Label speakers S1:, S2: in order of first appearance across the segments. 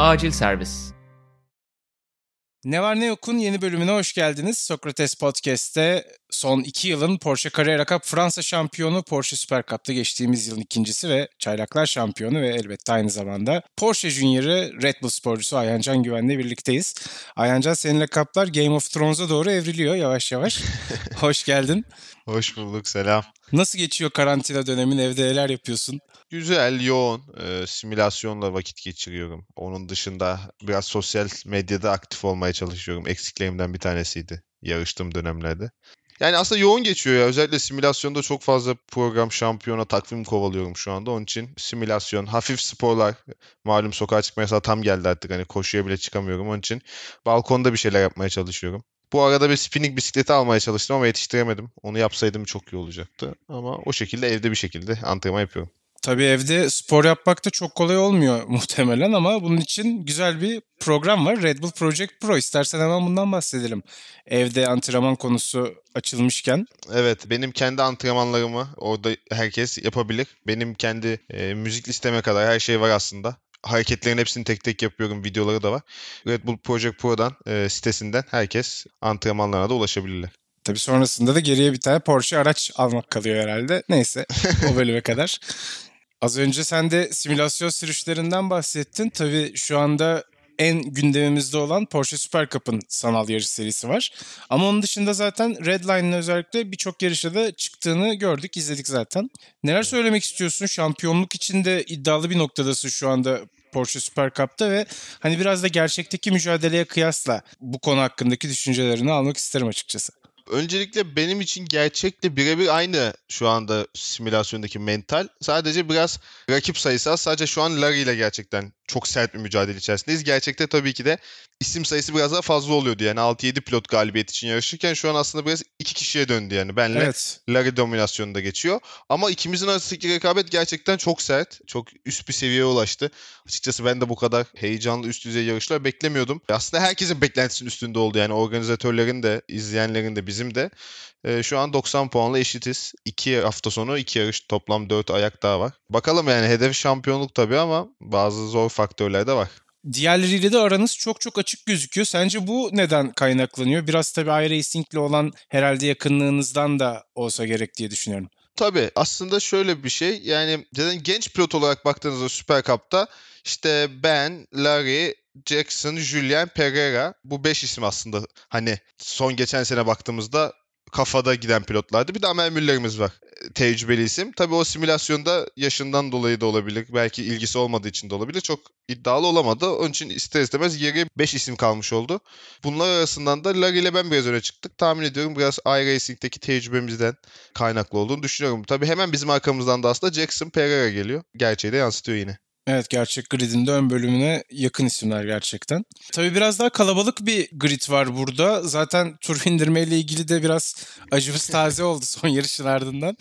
S1: Acil servis.
S2: Ne var ne yokun yeni bölümüne hoş geldiniz. Sokrates Podcast'te son iki yılın Porsche Carrera Cup Fransa şampiyonu, Porsche Super Cup'ta geçtiğimiz yılın ikincisi ve Çaylaklar şampiyonu ve elbette aynı zamanda Porsche Junior'ı Red Bull sporcusu Ayhancan Güven'le birlikteyiz. Ayhancan seninle kaplar Game of Thrones'a doğru evriliyor yavaş yavaş. hoş geldin.
S3: Hoş bulduk, selam.
S2: Nasıl geçiyor karantina dönemin? Evde neler yapıyorsun?
S3: Güzel, yoğun. E, simülasyonla vakit geçiriyorum. Onun dışında biraz sosyal medyada aktif olmaya çalışıyorum. Eksiklerimden bir tanesiydi yarıştığım dönemlerde. Yani aslında yoğun geçiyor ya. Özellikle simülasyonda çok fazla program, şampiyona, takvim kovalıyorum şu anda. Onun için simülasyon, hafif sporlar. Malum sokağa çıkma yasağı tam geldi artık. Hani koşuya bile çıkamıyorum. Onun için balkonda bir şeyler yapmaya çalışıyorum. Bu arada bir spinning bisikleti almaya çalıştım ama yetiştiremedim. Onu yapsaydım çok iyi olacaktı. Ama o şekilde evde bir şekilde antrenman yapıyorum.
S2: Tabii evde spor yapmak da çok kolay olmuyor muhtemelen ama bunun için güzel bir program var. Red Bull Project Pro. İstersen hemen bundan bahsedelim. Evde antrenman konusu açılmışken.
S3: Evet benim kendi antrenmanlarımı orada herkes yapabilir. Benim kendi e, müzik listeme kadar her şey var aslında hareketlerin hepsini tek tek yapıyorum. Videoları da var. Red Bull Project Pro'dan e, sitesinden herkes antrenmanlarına da ulaşabilirler.
S2: Tabii sonrasında da geriye bir tane Porsche araç almak kalıyor herhalde. Neyse o bölüme kadar. Az önce sen de simülasyon sürüşlerinden bahsettin. Tabii şu anda en gündemimizde olan Porsche Super Cup'ın sanal yarış serisi var. Ama onun dışında zaten Redline'ın özellikle birçok yarışta da çıktığını gördük, izledik zaten. Neler söylemek istiyorsun? Şampiyonluk içinde iddialı bir noktadasın şu anda Porsche Super Cup'ta ve hani biraz da gerçekteki mücadeleye kıyasla bu konu hakkındaki düşüncelerini almak isterim açıkçası.
S3: Öncelikle benim için gerçekle birebir aynı şu anda simülasyondaki mental. Sadece biraz rakip sayısı az. Sadece şu an Larry ile gerçekten çok sert bir mücadele içerisindeyiz. Gerçekte tabii ki de isim sayısı biraz daha fazla oluyordu. Yani 6-7 pilot galibiyet için yarışırken şu an aslında biraz iki kişiye döndü yani. Benle evet. Larry dominasyonunda geçiyor. Ama ikimizin arasındaki rekabet gerçekten çok sert. Çok üst bir seviyeye ulaştı. Açıkçası ben de bu kadar heyecanlı üst düzey yarışlar beklemiyordum. Aslında herkesin beklentisinin üstünde oldu. Yani organizatörlerin de, izleyenlerin de, bizim de. E, şu an 90 puanla eşitiz. 2 hafta sonu 2 yarış toplam 4 ayak daha var. Bakalım yani hedef şampiyonluk tabii ama bazı zor faktörler de var.
S2: Diğerleriyle de aranız çok çok açık gözüküyor. Sence bu neden kaynaklanıyor? Biraz tabii iRacing'le olan herhalde yakınlığınızdan da olsa gerek diye düşünüyorum.
S3: Tabii aslında şöyle bir şey yani zaten genç pilot olarak baktığınızda Super Cup'ta işte ben, Larry, Jackson, Julian, Pereira bu 5 isim aslında hani son geçen sene baktığımızda kafada giden pilotlardı. Bir de Amel Müller'imiz var. Tecrübeli isim. Tabii o simülasyonda yaşından dolayı da olabilir. Belki ilgisi olmadığı için de olabilir. Çok iddialı olamadı. Onun için ister istemez geriye 5 isim kalmış oldu. Bunlar arasından da Larry ile ben biraz öne çıktık. Tahmin ediyorum biraz iRacing'deki tecrübemizden kaynaklı olduğunu düşünüyorum. Tabii hemen bizim arkamızdan da aslında Jackson Pereira geliyor. Gerçeği de yansıtıyor yine.
S2: Evet gerçek gridin de ön bölümüne yakın isimler gerçekten. Tabii biraz daha kalabalık bir grid var burada. Zaten tur indirme ile ilgili de biraz acımız taze oldu son yarışın ardından.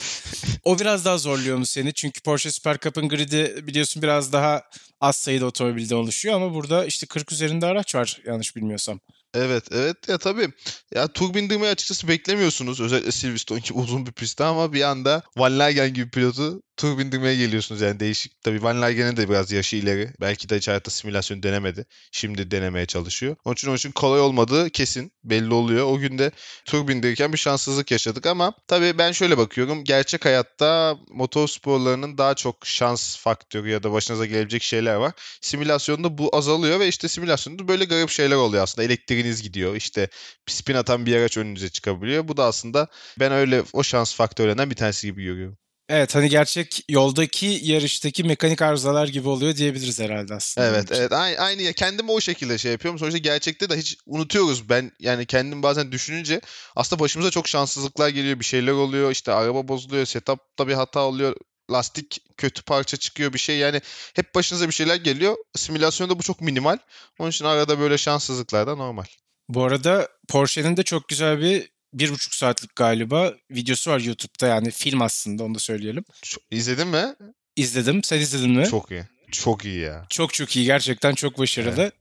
S2: O biraz daha zorluyor mu seni? Çünkü Porsche Super Cup'ın gridi biliyorsun biraz daha az sayıda otomobilde oluşuyor ama burada işte 40 üzerinde araç var yanlış bilmiyorsam.
S3: Evet evet ya tabii ya tur bindirmeyi açıkçası beklemiyorsunuz özellikle Silverstone gibi uzun bir pistte ama bir anda Van Lagen gibi pilotu tur bindirmeye geliyorsunuz yani değişik. Tabii Van Lagen'in de biraz yaşı ileri. Belki de hiç hayatta simülasyon denemedi. Şimdi denemeye çalışıyor. Onun için, onun için kolay olmadığı kesin belli oluyor. O günde tur bindirirken bir şanssızlık yaşadık ama tabii ben şöyle bakıyorum. Gerçek hayatta motor sporlarının daha çok şans faktörü ya da başınıza gelebilecek şeyler var. Simülasyonda bu azalıyor ve işte simülasyonda böyle garip şeyler oluyor aslında. Elektriğiniz gidiyor. İşte spin atan bir araç önünüze çıkabiliyor. Bu da aslında ben öyle o şans faktörlerinden bir tanesi gibi görüyorum.
S2: Evet hani gerçek yoldaki yarıştaki mekanik arızalar gibi oluyor diyebiliriz herhalde aslında.
S3: Evet evet aynı, aynı ya kendim o şekilde şey yapıyorum. Sonuçta gerçekte de hiç unutuyoruz. Ben yani kendim bazen düşününce aslında başımıza çok şanssızlıklar geliyor. Bir şeyler oluyor. İşte araba bozuluyor. Setup'ta bir hata oluyor. Lastik kötü parça çıkıyor bir şey. Yani hep başınıza bir şeyler geliyor. Simülasyonda bu çok minimal. Onun için arada böyle şanssızlıklar da normal.
S2: Bu arada Porsche'nin de çok güzel bir bir buçuk saatlik galiba videosu var YouTube'da yani film aslında onu da söyleyelim.
S3: İzledin mi?
S2: İzledim. Sen izledin mi?
S3: Çok iyi. Çok iyi ya.
S2: Çok çok iyi. Gerçekten çok başarılı. Evet.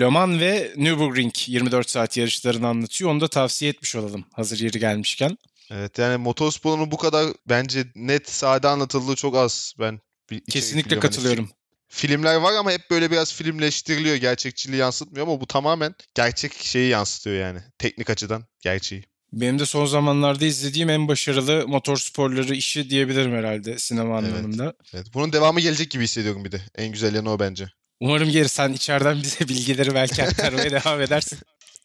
S2: Le Mans ve Nürburgring 24 saat yarışlarını anlatıyor. Onu da tavsiye etmiş olalım hazır yeri gelmişken.
S3: Evet yani motorsporunun bu kadar bence net sade anlatıldığı çok az. Ben
S2: bir Kesinlikle katılıyorum.
S3: filmler var ama hep böyle biraz filmleştiriliyor. Gerçekçiliği yansıtmıyor ama bu tamamen gerçek şeyi yansıtıyor yani. Teknik açıdan gerçeği.
S2: Benim de son zamanlarda izlediğim en başarılı motor sporları işi diyebilirim herhalde sinema
S3: Evet.
S2: anlamında.
S3: Evet. Bunun devamı gelecek gibi hissediyorum bir de. En güzel yanı o bence.
S2: Umarım geri sen içeriden bize bilgileri belki aktarmaya devam edersin.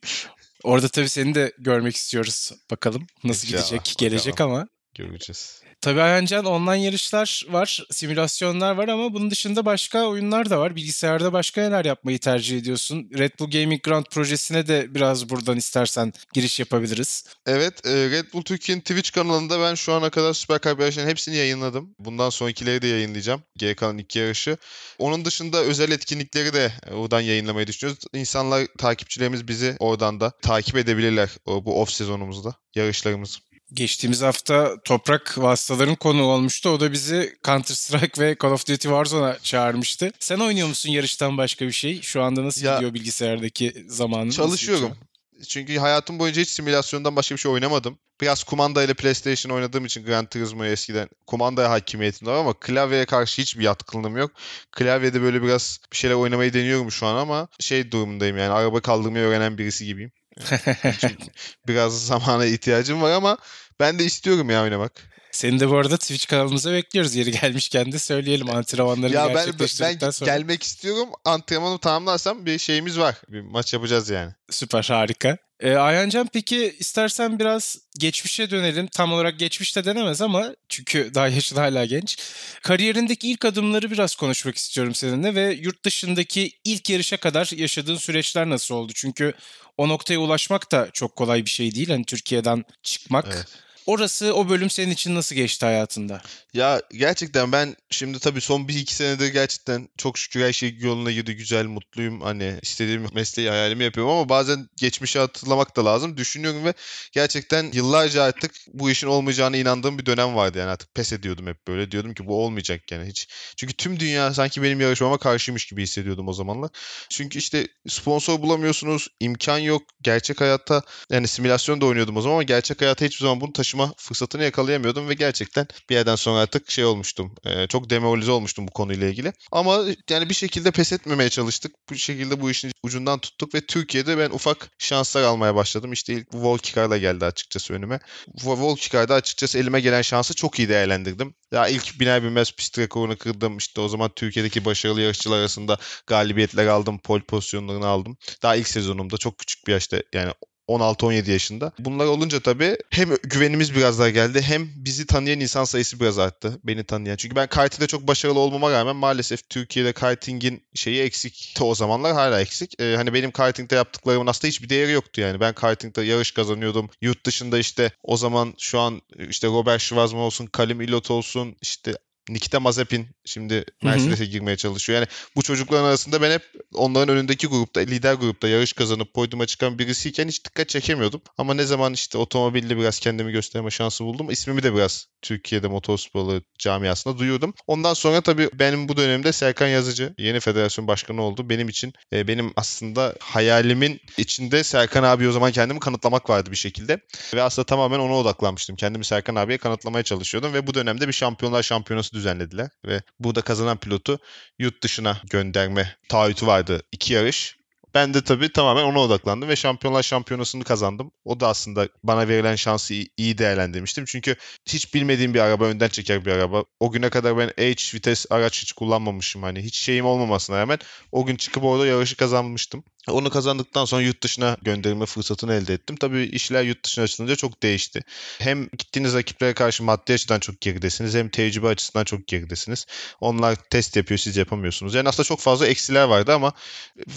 S2: Orada tabii seni de görmek istiyoruz. Bakalım nasıl
S3: İnşallah,
S2: gidecek, gelecek ama.
S3: Göreceğiz.
S2: Tabii Ayhancan online yarışlar var, simülasyonlar var ama bunun dışında başka oyunlar da var. Bilgisayarda başka neler yapmayı tercih ediyorsun? Red Bull Gaming Ground projesine de biraz buradan istersen giriş yapabiliriz.
S3: Evet, e, Red Bull Türkiye'nin Twitch kanalında ben şu ana kadar Supercar yarışlarının hepsini yayınladım. Bundan sonrakileri de yayınlayacağım. Kalan iki yarışı. Onun dışında özel etkinlikleri de e, oradan yayınlamayı düşünüyoruz. İnsanlar, takipçilerimiz bizi oradan da takip edebilirler bu off sezonumuzda, yarışlarımız.
S2: Geçtiğimiz hafta Toprak vasıtaların konu olmuştu. O da bizi Counter Strike ve Call of Duty Warzone'a çağırmıştı. Sen oynuyor musun yarıştan başka bir şey? Şu anda nasıl
S3: Ya,
S2: gidiyor bilgisayardaki zamanın?
S3: Çalışıyorum. Çünkü hayatım boyunca hiç simülasyondan başka bir şey oynamadım. Biraz kumanda ile PlayStation oynadığım için Gran Turismo'yu eskiden kumandaya hakimiyetim var ama klavyeye karşı hiçbir yatkınlığım yok. Klavyede böyle biraz bir şeyler oynamayı deniyorum şu an ama şey durumundayım yani araba kaldırmayı öğrenen birisi gibiyim. Biraz zamana ihtiyacım var ama ben de istiyorum ya oynamak.
S2: Seni de bu arada Twitch kanalımıza bekliyoruz. Yeri gelmişken de söyleyelim antrenmanlarını
S3: Ya ben, ben
S2: sonra.
S3: gelmek istiyorum. Antrenmanı tamamlarsam bir şeyimiz var. Bir maç yapacağız yani.
S2: Süper harika. Ee, Ayhancan peki istersen biraz geçmişe dönelim. Tam olarak geçmişte denemez ama çünkü daha yaşın hala genç. Kariyerindeki ilk adımları biraz konuşmak istiyorum seninle ve yurt dışındaki ilk yarışa kadar yaşadığın süreçler nasıl oldu? Çünkü o noktaya ulaşmak da çok kolay bir şey değil. Hani Türkiye'den çıkmak.
S3: Evet.
S2: Orası o bölüm senin için nasıl geçti hayatında?
S3: Ya gerçekten ben şimdi tabii son bir iki senedir gerçekten çok şükür her şey yoluna girdi. Güzel, mutluyum. Hani istediğim mesleği hayalimi yapıyorum ama bazen geçmişi hatırlamak da lazım. Düşünüyorum ve gerçekten yıllarca artık bu işin olmayacağına inandığım bir dönem vardı yani artık pes ediyordum hep böyle. Diyordum ki bu olmayacak yani hiç. Çünkü tüm dünya sanki benim yarışmama karşıymış gibi hissediyordum o zamanlar. Çünkü işte sponsor bulamıyorsunuz, imkan yok. Gerçek hayatta yani simülasyon da oynuyordum o zaman ama gerçek hayata hiçbir zaman bunu taşıma fırsatını yakalayamıyordum ve gerçekten bir yerden sonra artık şey olmuştum. e, çok demoralize olmuştum bu konuyla ilgili. Ama yani bir şekilde pes etmemeye çalıştık. Bu şekilde bu işin ucundan tuttuk ve Türkiye'de ben ufak şanslar almaya başladım. İşte ilk Volkikar'la geldi açıkçası önüme. Volkikar'da açıkçası elime gelen şansı çok iyi değerlendirdim. Ya ilk biner binmez pist rekorunu kırdım. İşte o zaman Türkiye'deki başarılı yarışçılar arasında galibiyetler aldım. Pole pozisyonlarını aldım. Daha ilk sezonumda çok küçük bir yaşta yani 16-17 yaşında. Bunlar olunca tabii hem güvenimiz biraz daha geldi hem bizi tanıyan insan sayısı biraz arttı. Beni tanıyan. Çünkü ben kartingde çok başarılı olmama rağmen maalesef Türkiye'de kartingin şeyi eksik. O zamanlar hala eksik. Ee, hani benim kartingde yaptıklarımın aslında hiçbir değeri yoktu yani. Ben kartingde yarış kazanıyordum. Yurt dışında işte o zaman şu an işte Robert Schwarzman olsun, Kalim Ilot olsun, işte Nikita Mazepin şimdi Mercedes'e girmeye çalışıyor. Yani bu çocukların arasında ben hep onların önündeki grupta, lider grupta yarış kazanıp podyuma çıkan birisiyken hiç dikkat çekemiyordum. Ama ne zaman işte otomobilde biraz kendimi gösterme şansı buldum. ismimi de biraz Türkiye'de motorsporları camiasında duyuyordum. Ondan sonra tabii benim bu dönemde Serkan Yazıcı yeni federasyon başkanı oldu. Benim için e, benim aslında hayalimin içinde Serkan abi o zaman kendimi kanıtlamak vardı bir şekilde. Ve aslında tamamen ona odaklanmıştım. Kendimi Serkan abiye kanıtlamaya çalışıyordum ve bu dönemde bir şampiyonlar şampiyonası düzenlediler ve burada kazanan pilotu yurt dışına gönderme taahhütü vardı. iki yarış. Ben de tabii tamamen ona odaklandım ve Şampiyonlar Şampiyonası'nı kazandım. O da aslında bana verilen şansı iyi değerlendirmiştim. Çünkü hiç bilmediğim bir araba, önden çeker bir araba. O güne kadar ben H vites araç hiç kullanmamışım. Hani hiç şeyim olmamasına rağmen o gün çıkıp orada yarışı kazanmıştım. Onu kazandıktan sonra yurt dışına gönderilme fırsatını elde ettim. Tabii işler yurt dışına açılınca çok değişti. Hem gittiğiniz rakiplere karşı maddi açıdan çok geridesiniz hem tecrübe açısından çok geridesiniz. Onlar test yapıyor siz yapamıyorsunuz. Yani aslında çok fazla eksiler vardı ama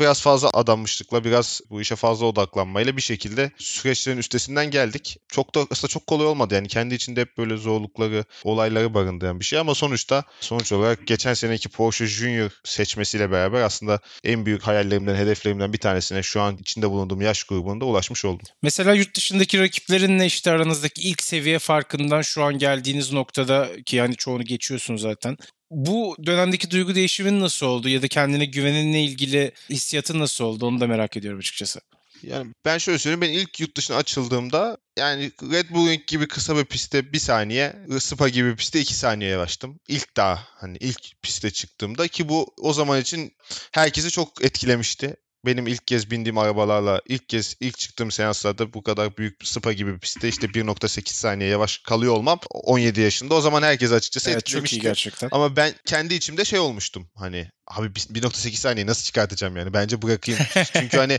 S3: biraz fazla adanmışlıkla biraz bu işe fazla odaklanmayla bir şekilde süreçlerin üstesinden geldik. Çok da aslında çok kolay olmadı yani kendi içinde hep böyle zorlukları, olayları barındıran bir şey ama sonuçta sonuç olarak geçen seneki Porsche Junior seçmesiyle beraber aslında en büyük hayallerimden, hedeflerimden bir tanesine şu an içinde bulunduğum yaş grubunda ulaşmış oldum.
S2: Mesela yurt dışındaki rakiplerinle işte aranızdaki ilk seviye farkından şu an geldiğiniz noktada ki yani çoğunu geçiyorsun zaten. Bu dönemdeki duygu değişimin nasıl oldu ya da kendine güveninle ilgili hissiyatın nasıl oldu onu da merak ediyorum açıkçası.
S3: Yani ben şöyle söyleyeyim. Ben ilk yurt dışına açıldığımda yani Red Bull Ring gibi kısa bir pistte bir saniye, Spa gibi bir pistte iki saniye yavaştım. İlk daha hani ilk piste çıktığımda ki bu o zaman için herkesi çok etkilemişti benim ilk kez bindiğim arabalarla ilk kez ilk çıktığım seanslarda bu kadar büyük bir Spa gibi bir pistte işte 1.8 saniye yavaş kalıyor olmam 17 yaşında. O zaman herkes açıkçası
S2: Evet
S3: etkilemişti.
S2: çok iyi gerçekten.
S3: Ama ben kendi içimde şey olmuştum. Hani abi 1.8 saniye nasıl çıkartacağım yani? Bence bırakayım. Çünkü hani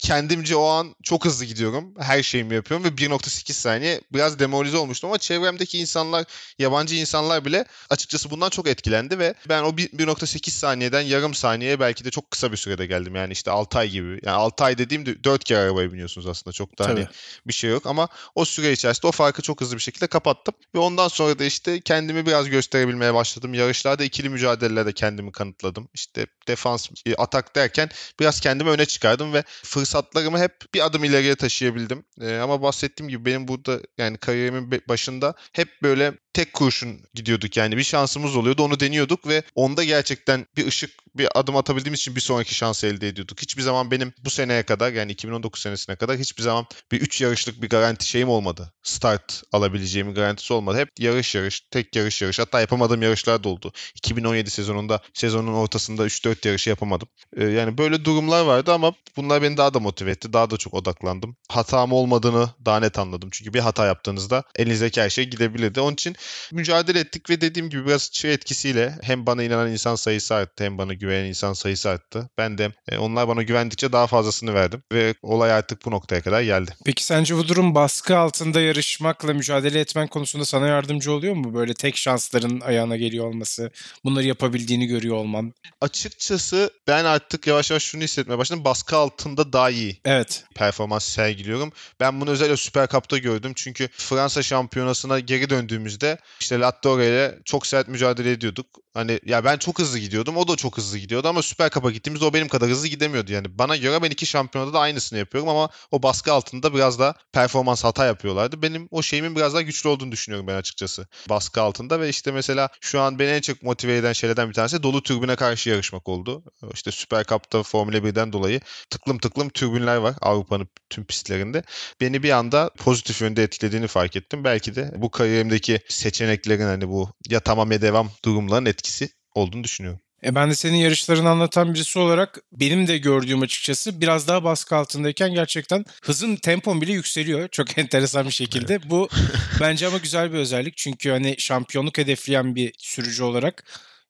S3: kendimce o an çok hızlı gidiyorum. Her şeyimi yapıyorum ve 1.8 saniye biraz demoralize olmuştum ama çevremdeki insanlar, yabancı insanlar bile açıkçası bundan çok etkilendi ve ben o 1.8 saniyeden yarım saniyeye belki de çok kısa bir sürede geldim. Yani işte 6 ay gibi. Yani 6 ay dediğimde 4 kere arabaya biniyorsunuz aslında. Çok da hani bir şey yok ama o süre içerisinde o farkı çok hızlı bir şekilde kapattım. Ve ondan sonra da işte kendimi biraz gösterebilmeye başladım. Yarışlarda ikili mücadelelerde kendimi kanıtladım. İşte defans, e, atak derken biraz kendimi öne çıkardım ve fırsatlarımı hep bir adım ileriye taşıyabildim. Ee, ama bahsettiğim gibi benim burada yani kariyerimin başında hep böyle tek kurşun gidiyorduk yani bir şansımız oluyordu onu deniyorduk ve onda gerçekten bir ışık bir adım atabildiğimiz için bir sonraki şansı elde ediyorduk. Hiçbir zaman benim bu seneye kadar yani 2019 senesine kadar hiçbir zaman bir 3 yarışlık bir garanti şeyim olmadı. Start alabileceğimin garantisi olmadı. Hep yarış yarış, tek yarış yarış. Hatta yapamadığım yarışlar da oldu. 2017 sezonunda sezonun ortasında 3-4 yarışı yapamadım. Ee, yani böyle durumlar vardı ama bunlar beni daha da motive etti. Daha da çok odaklandım. Hatam olmadığını daha net anladım. Çünkü bir hata yaptığınızda elinizdeki her şey gidebilirdi. Onun için mücadele ettik ve dediğim gibi biraz şey etkisiyle hem bana inanan insan sayısı arttı hem bana güvenen insan sayısı arttı. Ben de e, onlar bana güvendikçe daha fazlasını verdim ve olay artık bu noktaya kadar geldi.
S2: Peki sence bu durum baskı altında yarışmakla mücadele etmen konusunda sana yardımcı oluyor mu? Böyle tek şansların ayağına geliyor olması, bunları yapabildiğini görüyor olman.
S3: Açıkçası ben artık yavaş yavaş şunu hissetmeye başladım. Baskı altında daha iyi
S2: Evet.
S3: performans sergiliyorum. Ben bunu özellikle Süper Cup'ta gördüm. Çünkü Fransa şampiyonasına geri döndüğümüzde işte Lattore ile çok sert mücadele ediyorduk. Hani ya ben çok hızlı gidiyordum. O da çok hızlı gidiyordu ama Süper Cup'a gittiğimizde o benim kadar hızlı gidemiyordu. Yani bana göre ben iki şampiyonada da aynısını yapıyorum ama o baskı altında biraz da performans hata yapıyorlardı. Benim o şeyimin biraz daha güçlü olduğunu düşünüyorum ben açıkçası. Baskı altında ve işte mesela şu an beni en çok motive eden şeylerden bir tanesi dolu türbüne karşı yarışmak oldu. İşte Süper Cup'ta Formula 1'den dolayı tıklım tıklım türbünler var Avrupa'nın tüm pistlerinde. Beni bir anda pozitif yönde etkilediğini fark ettim. Belki de bu kariyerimdeki seçeneklerin hani bu ya tamam ya devam durumların etkisi olduğunu düşünüyorum.
S2: E ben de senin yarışlarını anlatan birisi olarak benim de gördüğüm açıkçası biraz daha baskı altındayken gerçekten hızın tempon bile yükseliyor. Çok enteresan bir şekilde. Bu bence ama güzel bir özellik. Çünkü hani şampiyonluk hedefleyen bir sürücü olarak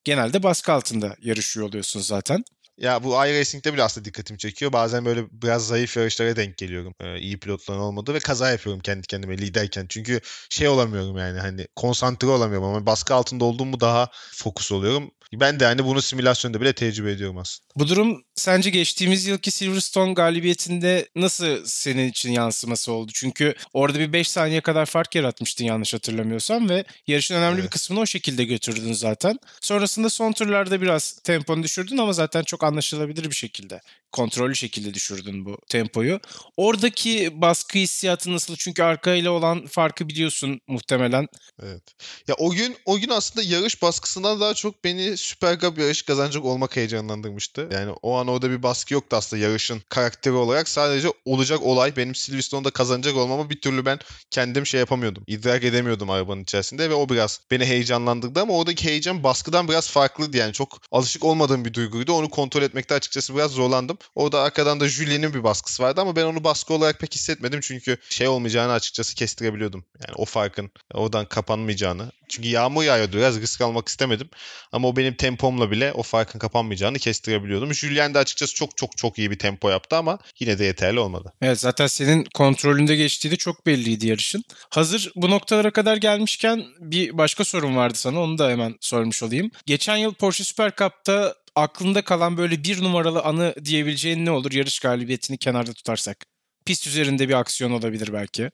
S2: genelde baskı altında yarışıyor oluyorsun zaten.
S3: Ya bu iRacing'de bile aslında dikkatimi çekiyor. Bazen böyle biraz zayıf yarışlara denk geliyorum. Ee, iyi pilotların olmadığı ve kaza yapıyorum kendi kendime liderken. Çünkü şey olamıyorum yani hani konsantre olamıyorum ama baskı altında olduğum mu daha fokus oluyorum. Ben de hani bunu simülasyonda bile tecrübe ediyorum aslında.
S2: Bu durum sence geçtiğimiz yılki Silverstone galibiyetinde nasıl senin için yansıması oldu? Çünkü orada bir 5 saniye kadar fark yaratmıştın yanlış hatırlamıyorsam ve yarışın önemli bir
S3: Evet.
S2: kısmını o şekilde götürdün zaten. Sonrasında son turlarda biraz temponu düşürdün ama zaten çok anlaşılabilir bir şekilde, kontrollü şekilde düşürdün bu tempoyu. Oradaki baskı hissiyatı nasıl? Çünkü arkayla olan farkı biliyorsun muhtemelen.
S3: Evet. Ya o gün o gün aslında yarış baskısından daha çok beni Süper Cup yarışı kazanacak olmak heyecanlandırmıştı. Yani o an orada bir baskı yoktu aslında yarışın karakteri olarak. Sadece olacak olay benim Silverstone'da kazanacak olmamı bir türlü ben kendim şey yapamıyordum. İdrak edemiyordum arabanın içerisinde ve o biraz beni heyecanlandırdı ama oradaki heyecan baskıdan biraz farklıydı yani. Çok alışık olmadığım bir duyguydu. Onu kontrol etmekte açıkçası biraz zorlandım. Orada arkadan da Julien'in bir baskısı vardı ama ben onu baskı olarak pek hissetmedim çünkü şey olmayacağını açıkçası kestirebiliyordum. Yani o farkın oradan kapanmayacağını. Çünkü yağmur yağıyordu biraz risk almak istemedim. Ama o benim tempomla bile o farkın kapanmayacağını kestirebiliyordum. Julien de açıkçası çok çok çok iyi bir tempo yaptı ama yine de yeterli olmadı.
S2: Evet zaten senin kontrolünde geçtiği de çok belliydi yarışın. Hazır bu noktalara kadar gelmişken bir başka sorun vardı sana onu da hemen sormuş olayım. Geçen yıl Porsche Super Cup'ta aklında kalan böyle bir numaralı anı diyebileceğin ne olur yarış galibiyetini kenarda tutarsak? Pist üzerinde bir aksiyon olabilir belki.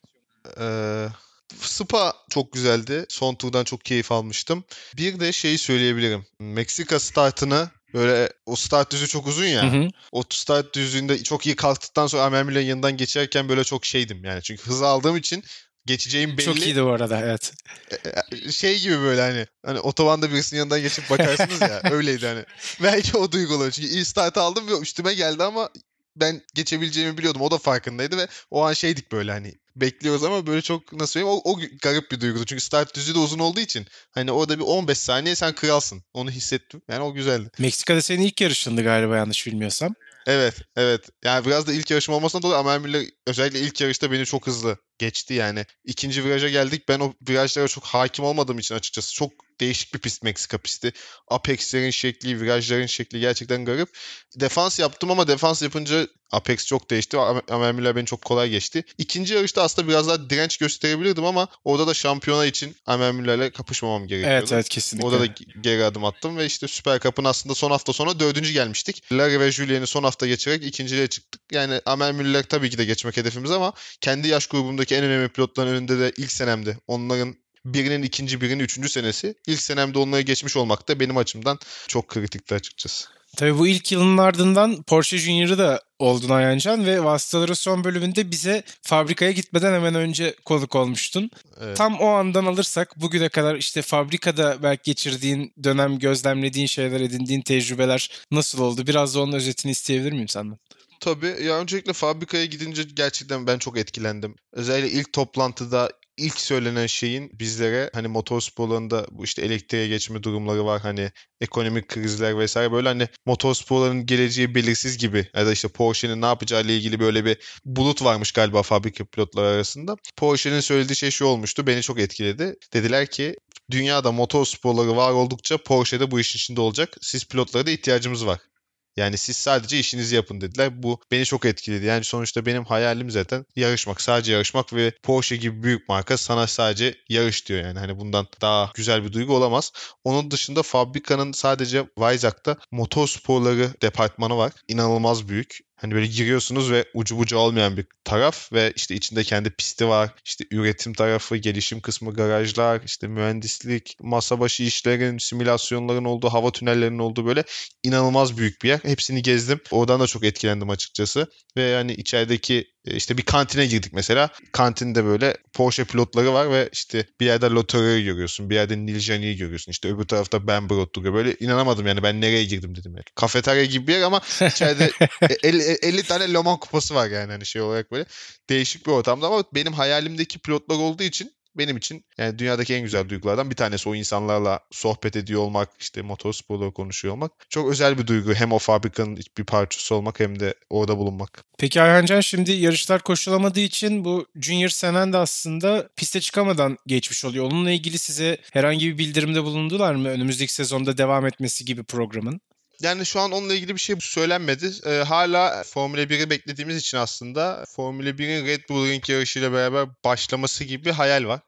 S3: Ee, Spa çok güzeldi. Son turdan çok keyif almıştım. Bir de şeyi söyleyebilirim. Meksika startını böyle o start düzü çok uzun ya.
S2: Hı hı.
S3: O start düzlüğünde çok iyi kalktıktan sonra Amermile'nin yanından geçerken böyle çok şeydim yani. Çünkü hız aldığım için geçeceğim belli.
S2: Çok iyiydi bu arada evet.
S3: şey gibi böyle hani hani otobanda birisinin yanından geçip bakarsınız ya öyleydi hani. Belki o duygu oluyor. Çünkü iyi start aldım ve üstüme geldi ama ben geçebileceğimi biliyordum. O da farkındaydı ve o an şeydik böyle hani bekliyoruz ama böyle çok nasıl söyleyeyim o, o garip bir duygudu. Çünkü start düzü de uzun olduğu için hani orada bir 15 saniye sen kralsın. Onu hissettim. Yani o güzeldi.
S2: Meksika'da senin ilk yarışındı galiba yanlış bilmiyorsam.
S3: Evet, evet. Yani biraz da ilk yarışım olmasına dolayı Amel Müller özellikle ilk yarışta beni çok hızlı geçti yani. İkinci viraja geldik. Ben o virajlara çok hakim olmadığım için açıkçası çok değişik bir pist Meksika pisti. Apex'lerin şekli, virajların şekli gerçekten garip. Defans yaptım ama defans yapınca Apex çok değişti. Amel Müller beni çok kolay geçti. İkinci yarışta aslında biraz daha direnç gösterebilirdim ama orada da şampiyona için Amel Müller'le kapışmamam gerekiyordu.
S2: Evet evet kesinlikle.
S3: Orada da geri adım attım ve işte Süper Cup'ın aslında son hafta sonra dördüncü gelmiştik. Larry ve Julien'i son hafta geçerek ikinciliğe çıktık. Yani Amel Müller tabii ki de geçmek hedefimiz ama kendi yaş grubumdaki en önemli pilotların önünde de ilk senemde onların birinin ikinci birinin üçüncü senesi. İlk senemde onları geçmiş olmak da benim açımdan çok kritikti açıkçası.
S2: Tabii bu ilk yılın ardından Porsche Junior'ı da oldun Ayancan ve Vasıtaları son bölümünde bize fabrikaya gitmeden hemen önce konuk olmuştun. Evet. Tam o andan alırsak bugüne kadar işte fabrikada belki geçirdiğin dönem gözlemlediğin şeyler, edindiğin tecrübeler nasıl oldu? Biraz da onun özetini isteyebilir miyim senden?
S3: Tabii. Ya öncelikle fabrikaya gidince gerçekten ben çok etkilendim. Özellikle ilk toplantıda ilk söylenen şeyin bizlere hani motorsporlarında bu işte elektriğe geçme durumları var hani ekonomik krizler vesaire böyle hani motorsporların geleceği belirsiz gibi ya da işte Porsche'nin ne yapacağı ile ilgili böyle bir bulut varmış galiba fabrika pilotları arasında. Porsche'nin söylediği şey şu olmuştu beni çok etkiledi. Dediler ki dünyada motorsporları var oldukça Porsche de bu işin içinde olacak. Siz pilotlara da ihtiyacımız var. Yani siz sadece işinizi yapın dediler. Bu beni çok etkiledi. Yani sonuçta benim hayalim zaten yarışmak. Sadece yarışmak ve Porsche gibi büyük marka sana sadece yarış diyor yani. Hani bundan daha güzel bir duygu olamaz. Onun dışında fabrikanın sadece Weizsack'ta motor sporları departmanı var. İnanılmaz büyük. Hani böyle giriyorsunuz ve ucu bucu olmayan bir taraf ve işte içinde kendi pisti var. İşte üretim tarafı, gelişim kısmı, garajlar, işte mühendislik, masa başı işlerin, simülasyonların olduğu, hava tünellerinin olduğu böyle inanılmaz büyük bir yer. Hepsini gezdim. Oradan da çok etkilendim açıkçası. Ve yani içerideki işte bir kantine girdik mesela. Kantinde böyle Porsche pilotları var ve işte bir yerde Lotto'yu görüyorsun. Bir yerde Niljani'yi görüyorsun. İşte öbür tarafta Ben Brot duruyor. Böyle inanamadım yani ben nereye girdim dedim. Yani. Kafeterya gibi bir yer ama içeride 50, 50 tane Le Mans kupası var yani hani şey olarak böyle. Değişik bir ortamda ama benim hayalimdeki pilotlar olduğu için benim için yani dünyadaki en güzel duygulardan bir tanesi o insanlarla sohbet ediyor olmak, işte motorsporları konuşuyor olmak. Çok özel bir duygu. Hem o fabrikanın bir parçası olmak hem de orada bulunmak.
S2: Peki Ayhancan şimdi yarışlar koşulamadığı için bu Junior Senen de aslında piste çıkamadan geçmiş oluyor. Onunla ilgili size herhangi bir bildirimde bulundular mı? Önümüzdeki sezonda devam etmesi gibi programın.
S3: Yani şu an onunla ilgili bir şey söylenmedi. Ee, hala Formula 1'i beklediğimiz için aslında Formula 1'in Red Bull Ring yarışıyla beraber başlaması gibi bir hayal var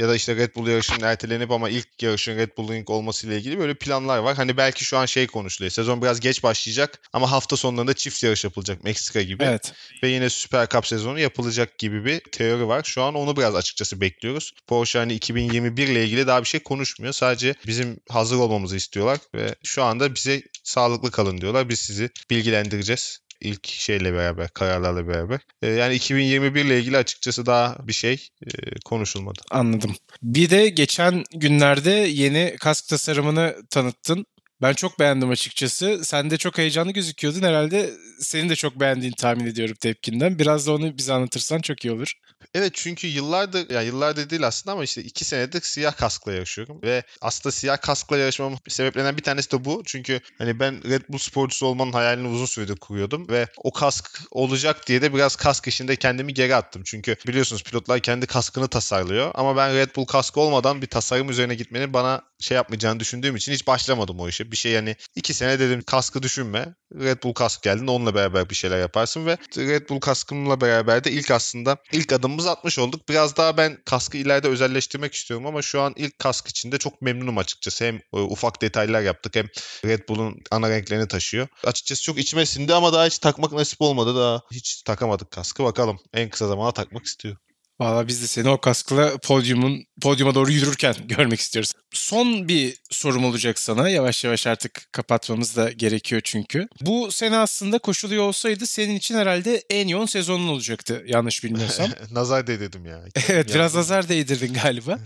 S3: ya da işte Red Bull yarışının ertelenip ama ilk yarışın Red Bull Ring olması ile ilgili böyle planlar var. Hani belki şu an şey konuşuluyor. Sezon biraz geç başlayacak ama hafta sonlarında çift yarış yapılacak Meksika gibi.
S2: Evet.
S3: Ve yine Süper Cup sezonu yapılacak gibi bir teori var. Şu an onu biraz açıkçası bekliyoruz. Porsche hani 2021 ile ilgili daha bir şey konuşmuyor. Sadece bizim hazır olmamızı istiyorlar ve şu anda bize sağlıklı kalın diyorlar. Biz sizi bilgilendireceğiz ilk şeyle beraber, kararlarla beraber. E, yani 2021 ile ilgili açıkçası daha bir şey e, konuşulmadı.
S2: Anladım. Bir de geçen günlerde yeni kask tasarımını tanıttın. Ben çok beğendim açıkçası. Sen de çok heyecanlı gözüküyordun. Herhalde senin de çok beğendiğini tahmin ediyorum tepkinden. Biraz da onu bize anlatırsan çok iyi olur.
S3: Evet çünkü yıllardır, ya yıllardır değil aslında ama işte iki senedir siyah kaskla yarışıyorum. Ve aslında siyah kaskla yarışmamın sebeplerinden bir tanesi de bu. Çünkü hani ben Red Bull sporcusu olmanın hayalini uzun süredir kuruyordum. Ve o kask olacak diye de biraz kask işinde kendimi geri attım. Çünkü biliyorsunuz pilotlar kendi kaskını tasarlıyor. Ama ben Red Bull kaskı olmadan bir tasarım üzerine gitmenin bana şey yapmayacağını düşündüğüm için hiç başlamadım o işe. Bir şey yani iki sene dedim kaskı düşünme. Red Bull kask geldiğinde onunla beraber bir şeyler yaparsın ve Red Bull kaskımla beraber de ilk aslında ilk adımımızı atmış olduk. Biraz daha ben kaskı ileride özelleştirmek istiyorum ama şu an ilk kask içinde çok memnunum açıkçası. Hem e, ufak detaylar yaptık hem Red Bull'un ana renklerini taşıyor. Açıkçası çok içime sindi ama daha hiç takmak nasip olmadı. Daha hiç takamadık kaskı. Bakalım en kısa zamanda takmak istiyor.
S2: Valla biz de seni o kaskla podyumun podyuma doğru yürürken görmek istiyoruz. Son bir sorum olacak sana. Yavaş yavaş artık kapatmamız da gerekiyor çünkü. Bu sene aslında koşuluyor olsaydı senin için herhalde en yoğun sezonun olacaktı yanlış bilmiyorsam.
S3: nazar değdirdim ya.
S2: evet biraz nazar değdirdin galiba.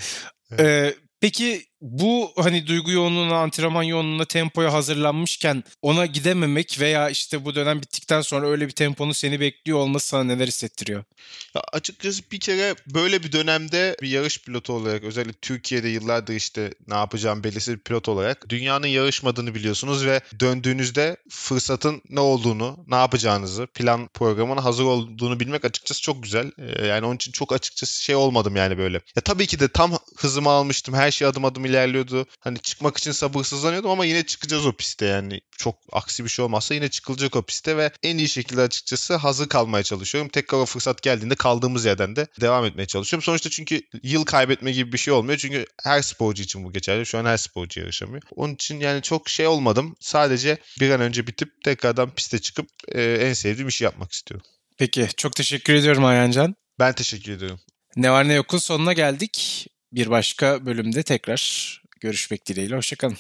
S2: evet. ee, peki bu hani duygu yoğunluğuna, antrenman yoğunluğuna, tempoya hazırlanmışken ona gidememek veya işte bu dönem bittikten sonra öyle bir temponun seni bekliyor olması sana neler hissettiriyor?
S3: Ya açıkçası bir kere böyle bir dönemde bir yarış pilotu olarak özellikle Türkiye'de yıllardır işte ne yapacağım belirsiz bir pilot olarak dünyanın yarışmadığını biliyorsunuz ve döndüğünüzde fırsatın ne olduğunu, ne yapacağınızı, plan programına hazır olduğunu bilmek açıkçası çok güzel. Ee, yani onun için çok açıkçası şey olmadım yani böyle. Ya tabii ki de tam hızımı almıştım. Her şey adım adım ilerliyordu. Hani çıkmak için sabırsızlanıyordum ama yine çıkacağız o piste yani. Çok aksi bir şey olmazsa yine çıkılacak o piste ve en iyi şekilde açıkçası hazır kalmaya çalışıyorum. Tekrar o fırsat geldiğinde kaldığımız yerden de devam etmeye çalışıyorum. Sonuçta çünkü yıl kaybetme gibi bir şey olmuyor. Çünkü her sporcu için bu geçerli. Şu an her sporcu yarışamıyor. Onun için yani çok şey olmadım. Sadece bir an önce bitip tekrardan piste çıkıp e, en sevdiğim işi yapmak istiyorum.
S2: Peki çok teşekkür ediyorum Ayhancan.
S3: Ben teşekkür ediyorum.
S2: Ne var ne yokun sonuna geldik. Bir başka bölümde tekrar görüşmek dileğiyle. Hoşçakalın.